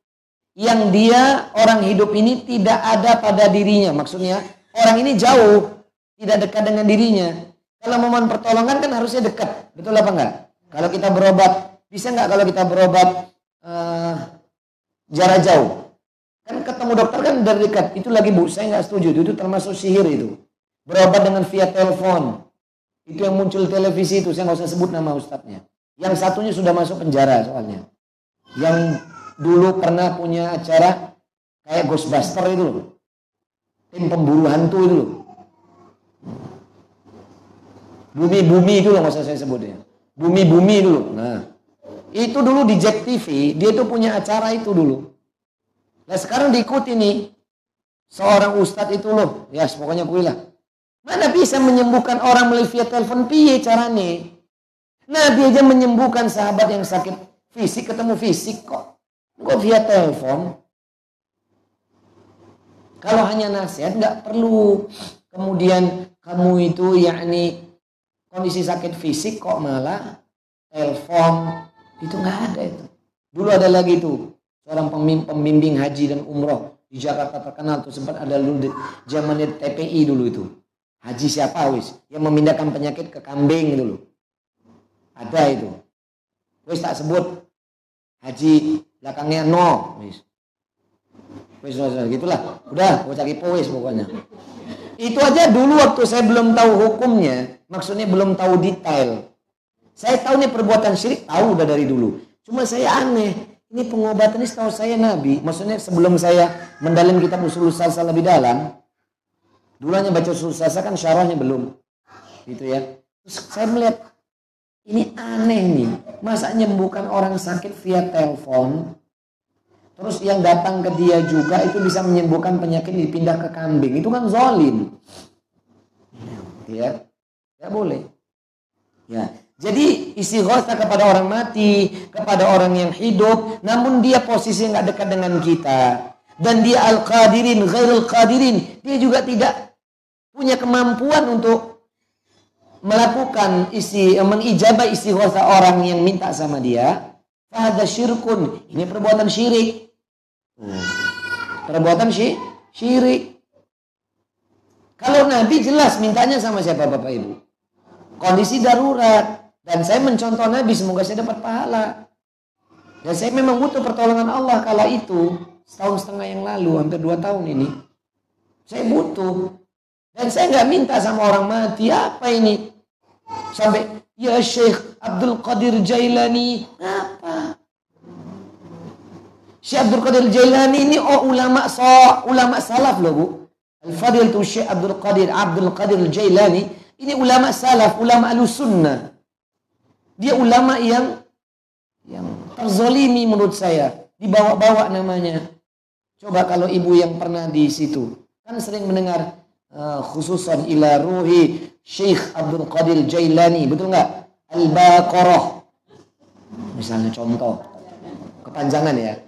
yang dia orang hidup ini tidak ada pada dirinya maksudnya orang ini jauh, tidak dekat dengan dirinya. Kalau memohon pertolongan kan harusnya dekat, betul apa enggak? Kalau kita berobat, bisa enggak kalau kita berobat uh, jarak jauh? Kan ketemu dokter kan dari dekat, itu lagi bu, saya nggak setuju, itu termasuk sihir itu berobat dengan via telepon. Itu yang muncul televisi itu, saya nggak usah sebut nama ustadznya. Yang satunya sudah masuk penjara soalnya. Yang dulu pernah punya acara kayak Ghostbuster itu loh. Tim pemburu hantu itu loh. Bumi-bumi dulu nggak usah saya sebut ya. Bumi-bumi dulu. Nah, itu dulu di Jack TV, dia itu punya acara itu dulu. Nah sekarang diikuti nih. Seorang ustadz itu loh, ya pokoknya kuilah. Mana bisa menyembuhkan orang melalui via telepon piye caranya? Nabi aja menyembuhkan sahabat yang sakit fisik ketemu fisik kok. Kok via telepon? Kalau hanya nasihat nggak perlu. Kemudian kamu itu yakni kondisi sakit fisik kok malah telepon itu nggak ada itu. Dulu ada lagi tuh seorang pembimbing haji dan umroh di Jakarta terkenal tuh sempat ada dulu zamannya TPI dulu itu. Haji siapa wis yang memindahkan penyakit ke kambing dulu. Ada itu. Wis tak sebut haji belakangnya no wis. Wis gitulah. Udah, gua cari wis pokoknya. Itu aja dulu waktu saya belum tahu hukumnya, maksudnya belum tahu detail. Saya tahu nih perbuatan syirik, tahu udah dari dulu. Cuma saya aneh, ini pengobatan ini setahu saya Nabi. Maksudnya sebelum saya mendalam kitab usul sasa lebih dalam, dulu hanya baca usul sasa kan syarahnya belum. Gitu ya. Terus saya melihat, ini aneh nih. Masa nyembuhkan orang sakit via telepon, Terus yang datang ke dia juga itu bisa menyembuhkan penyakit dipindah ke kambing. Itu kan zolim. Ya, tidak boleh. Ya, jadi istighosa kepada orang mati, kepada orang yang hidup, namun dia posisi nggak dekat dengan kita. Dan dia al-qadirin, ghairul qadirin. Dia juga tidak punya kemampuan untuk melakukan isi mengijabah istighosa orang yang minta sama dia. Fahada syirkun. Ini perbuatan syirik. Hmm. Perbuatan syi syirik. Kalau Nabi jelas mintanya sama siapa Bapak Ibu? Kondisi darurat. Dan saya mencontoh Nabi, semoga saya dapat pahala. Dan saya memang butuh pertolongan Allah kala itu. Setahun setengah yang lalu, hampir dua tahun ini. Saya butuh. Dan saya nggak minta sama orang mati. Apa ini? Sampai, ya Syekh Abdul Qadir Jailani. Syekh Abdul Qadir Jailani ini oh ulama so, ulama salaf loh bu. Al-Fadil tu Syekh Abdul Qadir Abdul Qadir Jailani ini ulama salaf, ulama al-sunnah. Dia ulama yang yang terzolimi menurut saya. Dibawa-bawa namanya. Coba kalau ibu yang pernah di situ. Kan sering mendengar uh, khususan ila ruhi Syekh Abdul Qadir Jailani. Betul nggak? Al-Baqarah. Misalnya contoh. Kepanjangan ya.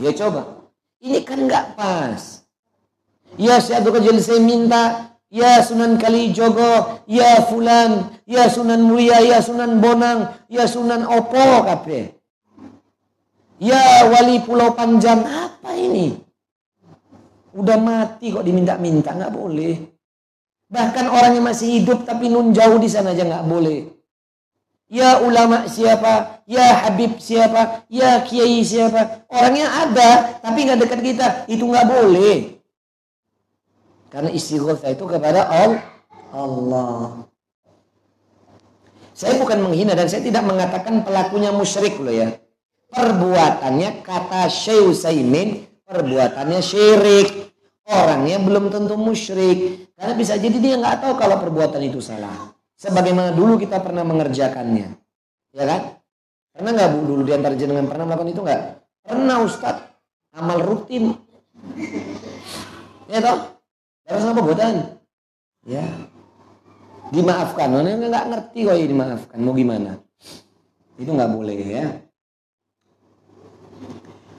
Ya coba. Ini kan nggak pas. Ya Syekh Abdul saya minta Ya Sunan Kalijogo, ya Fulan, ya Sunan Muria, ya Sunan Bonang, ya Sunan Opo kape. Ya Wali Pulau Panjang, apa ini? Udah mati kok diminta-minta, nggak boleh. Bahkan orang yang masih hidup tapi nun jauh di sana aja nggak boleh. Ya ulama siapa, ya Habib siapa, ya Kiai siapa. Orangnya ada tapi nggak dekat kita, itu nggak boleh. Karena istighosa itu kepada Allah. Saya bukan menghina dan saya tidak mengatakan pelakunya musyrik loh ya. Perbuatannya kata Syekh Utsaimin perbuatannya syirik. Orangnya belum tentu musyrik. Karena bisa jadi dia nggak tahu kalau perbuatan itu salah. Sebagaimana dulu kita pernah mengerjakannya. Ya kan? Pernah nggak bu dulu diantar jenengan pernah melakukan itu nggak? Pernah Ustadz. Amal rutin. Ya toh? Terus apa bodan? Ya. Dimaafkan. Mana nggak ngerti kok ya dimaafkan. Mau gimana? Itu nggak boleh ya.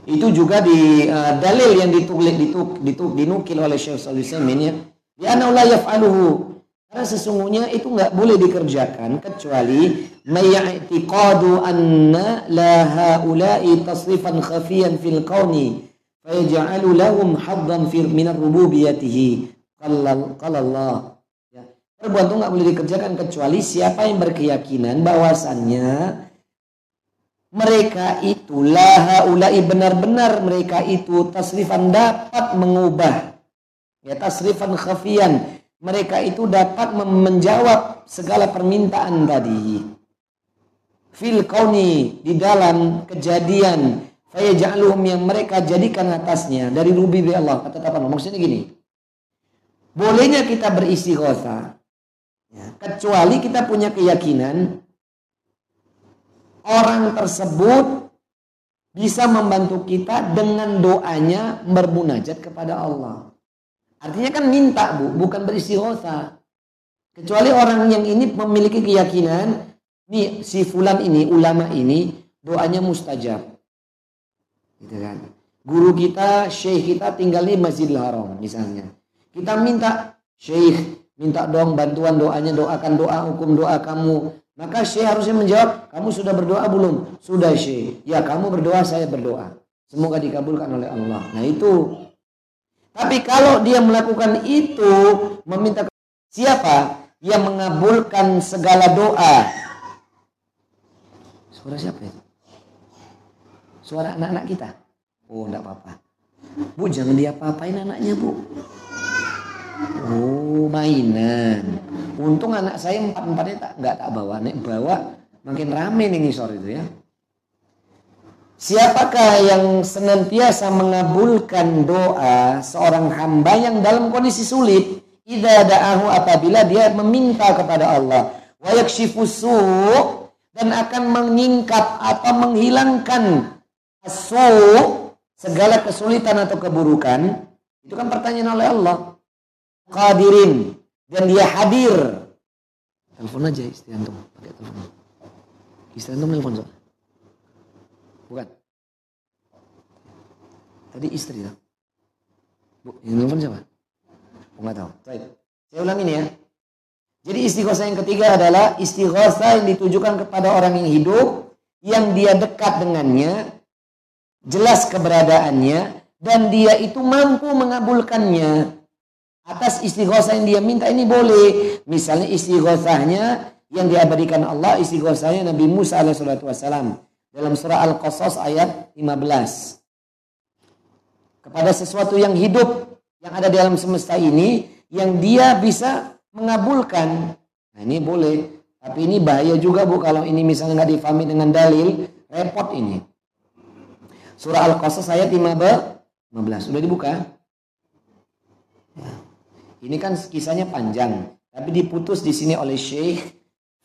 Itu juga di uh, dalil yang ditulis dituk, dituk, dinukil oleh Syekh Shalih ya. Ya la yaf'aluhu. Karena sesungguhnya itu nggak boleh dikerjakan kecuali mayatiqadu anna la haula'i tasrifan khafiyan fil kauni fayaj'alu lahum haddan fi min rububiyyatihi kalau Allah. Ya. Perbuatan itu nggak boleh dikerjakan kecuali siapa yang berkeyakinan bahwasannya mereka itu laha ulai benar-benar mereka itu tasrifan dapat mengubah ya tasrifan khafian mereka itu dapat menjawab segala permintaan tadi fil kauni di dalam kejadian fayaj'aluhum yang mereka jadikan atasnya dari rubi Allah kata apa maksudnya gini Bolehnya kita beristighosa. Ya, kecuali kita punya keyakinan orang tersebut bisa membantu kita dengan doanya bermunajat kepada Allah. Artinya kan minta bu, bukan beristighosa. Kecuali orang yang ini memiliki keyakinan, nih si fulan ini, ulama ini, doanya mustajab. Gitu kan. Guru kita, syekh kita tinggal di Masjidil Haram misalnya. Kita minta, syekh, minta dong bantuan doanya, doakan doa, hukum doa kamu. Maka syekh harusnya menjawab, kamu sudah berdoa belum? Sudah syekh. Ya kamu berdoa, saya berdoa. Semoga dikabulkan oleh Allah. Nah itu. Tapi kalau dia melakukan itu, meminta siapa? yang mengabulkan segala doa. Suara siapa itu? Suara anak-anak kita. Oh, enggak apa-apa. Bu, jangan dia apain anaknya, Bu. Oh, mainan. Untung anak saya empat-empatnya tak enggak tak bawa. Nek bawa makin rame nih ngisor itu ya. Siapakah yang senantiasa mengabulkan doa seorang hamba yang dalam kondisi sulit? Idza da'ahu apabila dia meminta kepada Allah. Wa yakshifu dan akan menyingkap atau menghilangkan asu segala kesulitan atau keburukan. Itu kan pertanyaan oleh Allah. Qadirin dan dia hadir. Telepon aja istri antum. Pakai telepon. Istri antum telepon so. Bukan tadi istri ya bu ini telepon siapa Enggak tahu. Baik. Saya ulang ini ya. Jadi istighosa yang ketiga adalah istighosa yang ditujukan kepada orang yang hidup, yang dia dekat dengannya, jelas keberadaannya, dan dia itu mampu mengabulkannya. Atas istighosa yang dia minta ini boleh. Misalnya istighosahnya yang diabadikan Allah, istighosahnya Nabi Musa alaihissalam dalam surah Al-Qasas ayat 15. Kepada sesuatu yang hidup yang ada di alam semesta ini yang dia bisa mengabulkan. Nah, ini boleh. Tapi ini bahaya juga Bu kalau ini misalnya nggak difahami dengan dalil, repot ini. Surah Al-Qasas ayat 15. Sudah dibuka? Ya. Ini kan kisahnya panjang, tapi diputus di sini oleh Syekh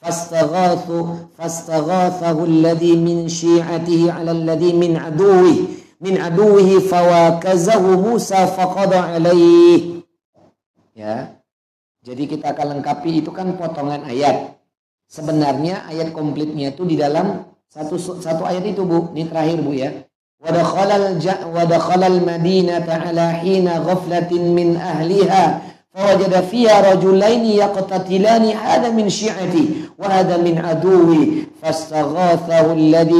fastaghathu fastaghathahu alladhi min syi'atihi 'ala alladhi min aduwi min aduhi fawakazahu Musa faqada alaih. Ya. Jadi kita akan lengkapi itu kan potongan ayat. Sebenarnya ayat komplitnya itu di dalam satu satu ayat itu Bu. Ini terakhir Bu ya. Wadakhalal wadakhalal madinata ala hina ghaflatin Min syi'ati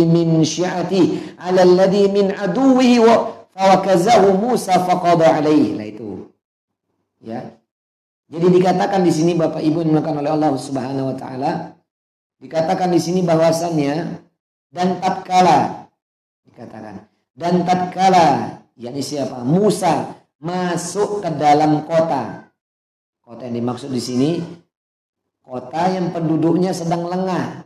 min min syi'ati min Musa Ya. Jadi dikatakan di sini Bapak Ibu yang oleh Allah Subhanahu wa taala dikatakan di sini bahwasannya dan tatkala dikatakan dan tatkala yakni siapa? Musa masuk ke dalam kota. Kota yang dimaksud di sini kota yang penduduknya sedang lengah.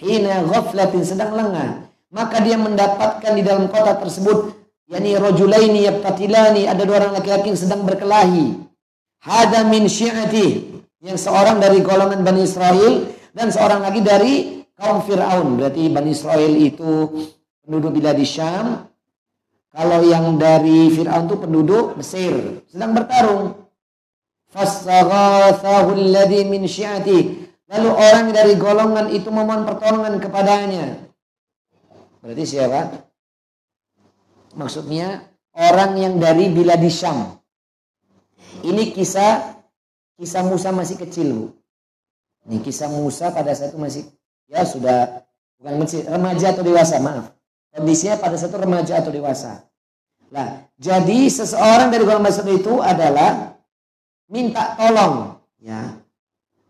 Hina ghaflatin sedang lengah. Maka dia mendapatkan di dalam kota tersebut yakni rajulaini yaqtatilani ada dua orang laki-laki yang sedang berkelahi. Hada min syi'ati yang seorang dari golongan Bani Israel dan seorang lagi dari kaum Fir'aun. Berarti Bani Israel itu penduduk bila di Syam. Kalau yang dari Fir'aun itu penduduk Mesir. Sedang bertarung. Alladhi min syi'ati. Lalu orang dari golongan itu memohon pertolongan kepadanya. Berarti siapa? Maksudnya orang yang dari bila di Syam. Ini kisah kisah Musa masih kecil, Bu. Ini kisah Musa pada saat itu masih ya sudah bukan masih remaja atau dewasa, maaf. Kondisinya pada saat itu remaja atau dewasa. Nah, jadi seseorang dari golongan itu adalah minta tolong ya.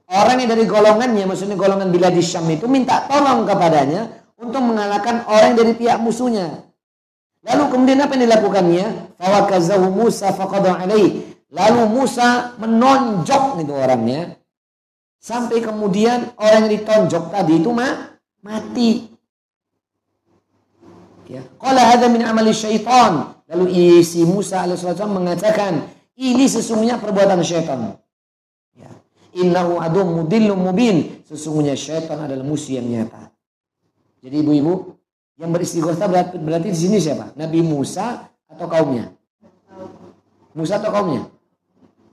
Orang yang dari golongannya maksudnya golongan bila di Syam itu minta tolong kepadanya untuk mengalahkan orang dari pihak musuhnya. Lalu kemudian apa yang dilakukannya? Fawakazahu Musa faqada alaih lalu Musa menonjok itu orangnya. Sampai kemudian orang yang ditonjok tadi itu mah mati. Ya. Qala hadza min amali syaitan. Lalu isi Musa alaihi mengatakan Ini sesungguhnya perbuatan syaitan. Ya. Innahu adum mudillum mubin. Sesungguhnya syaitan adalah musuh yang nyata. Jadi ibu-ibu, yang beristighosah berarti, berarti di sini siapa? Nabi Musa atau kaumnya? Musa atau kaumnya?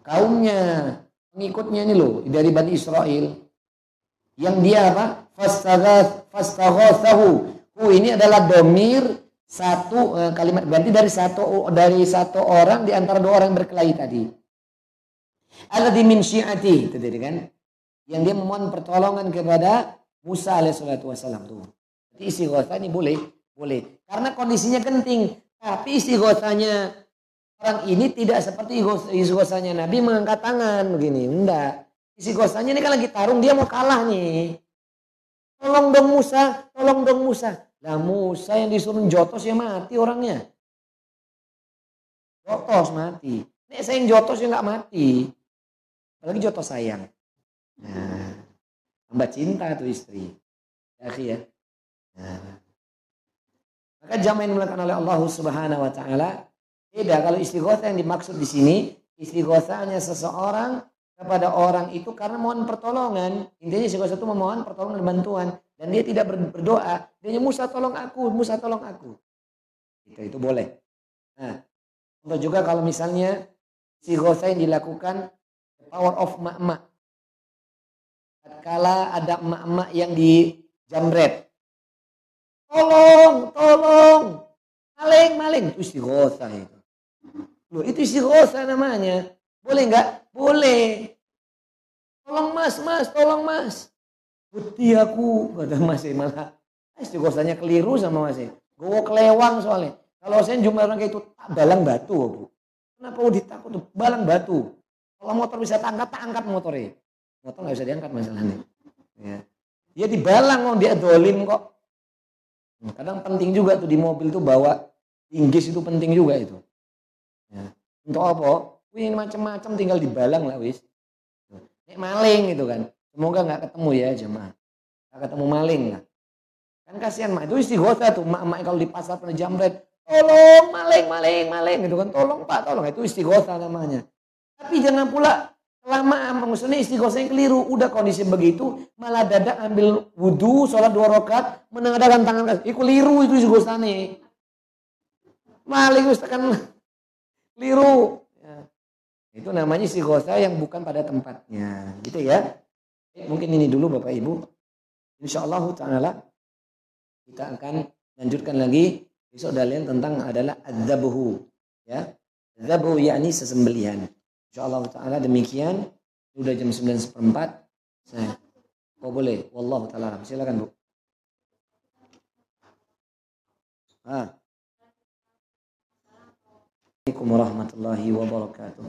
Kaumnya, pengikutnya ini loh dari Bani Israel. Yang dia apa? Fastaghathahu. Hu ini adalah domir satu eh, kalimat berarti dari satu dari satu orang di antara dua orang berkelahi tadi. Alladhi min syi'ati itu tadi kan. Yang dia memohon pertolongan kepada Musa alaihissalatu wassalam tuh. Jadi istighosa ini boleh, boleh. Karena kondisinya genting. Tapi istighosanya orang ini tidak seperti istighosanya Nabi mengangkat tangan begini. Enggak. Istighosanya ini kan lagi tarung, dia mau kalah nih. Tolong dong Musa, tolong dong Musa. Lah Musa yang disuruh jotos ya mati orangnya. Jotos mati. Nek saya yang jotos ya nggak mati. Apalagi jotos sayang. Nah, hamba cinta tuh istri. Ya, ya. Nah. Maka jamaah yang oleh Allah Subhanahu wa taala beda kalau istighosah yang dimaksud di sini istighosahnya seseorang kepada orang itu karena mohon pertolongan. Intinya istighosah itu memohon pertolongan dan bantuan dan dia tidak berdoa. Dia Musa tolong aku, Musa tolong aku. Itu itu boleh. Nah, untuk juga kalau misalnya istighosah yang dilakukan power of mak-mak. Kala ada mak-mak yang di jamret Tolong, tolong. Maling, maling. Itu istighosa itu. Loh, itu istighosa namanya. Boleh nggak? Boleh. Tolong mas, mas, tolong mas. Putih aku, kata mas malah. Istighosanya keliru sama mas Gue kelewang soalnya. Kalau saya jumlah orang kayak itu, tak balang batu. Bu. Kenapa mau ditakut tuh? Balang batu. Kalau motor bisa tangkat, tak angkat motornya. Motor nggak bisa diangkat masalahnya. Ya. Dia dibalang, mau dia dolim kok. Kadang penting juga tuh di mobil tuh bawa inggis itu penting juga itu. Ya. Untuk apa? Wih macam-macam tinggal dibalang lah wis. Nek maling gitu kan. Semoga nggak ketemu ya jemaah. Nggak ketemu maling lah. Kan kasihan mak itu istighosa tuh mak-mak kalau di pasar pernah jamret. Tolong maling, maling, maling gitu kan. Tolong pak, tolong. Itu istighosa namanya. Tapi jangan pula Lama maksudnya istighosahnya keliru. Udah kondisi begitu, malah dadak ambil wudhu, sholat dua rakaat, menengadakan tangan kasih. Itu keliru itu istighosahnya. Maling tekan keliru. Ya. Itu namanya istighosah yang bukan pada tempatnya. Gitu ya. Mungkin ini dulu Bapak Ibu. Insya Allah ta'ala kita akan lanjutkan lagi besok dalil tentang adalah adzabuhu ya adzabuhu yakni sesembelihan InsyaAllah ta'ala demikian. Sudah jam 9 seperempat. Saya, oh boleh. Wallahu ta'ala. Silakan Bu. Ah. Assalamualaikum warahmatullahi wabarakatuh.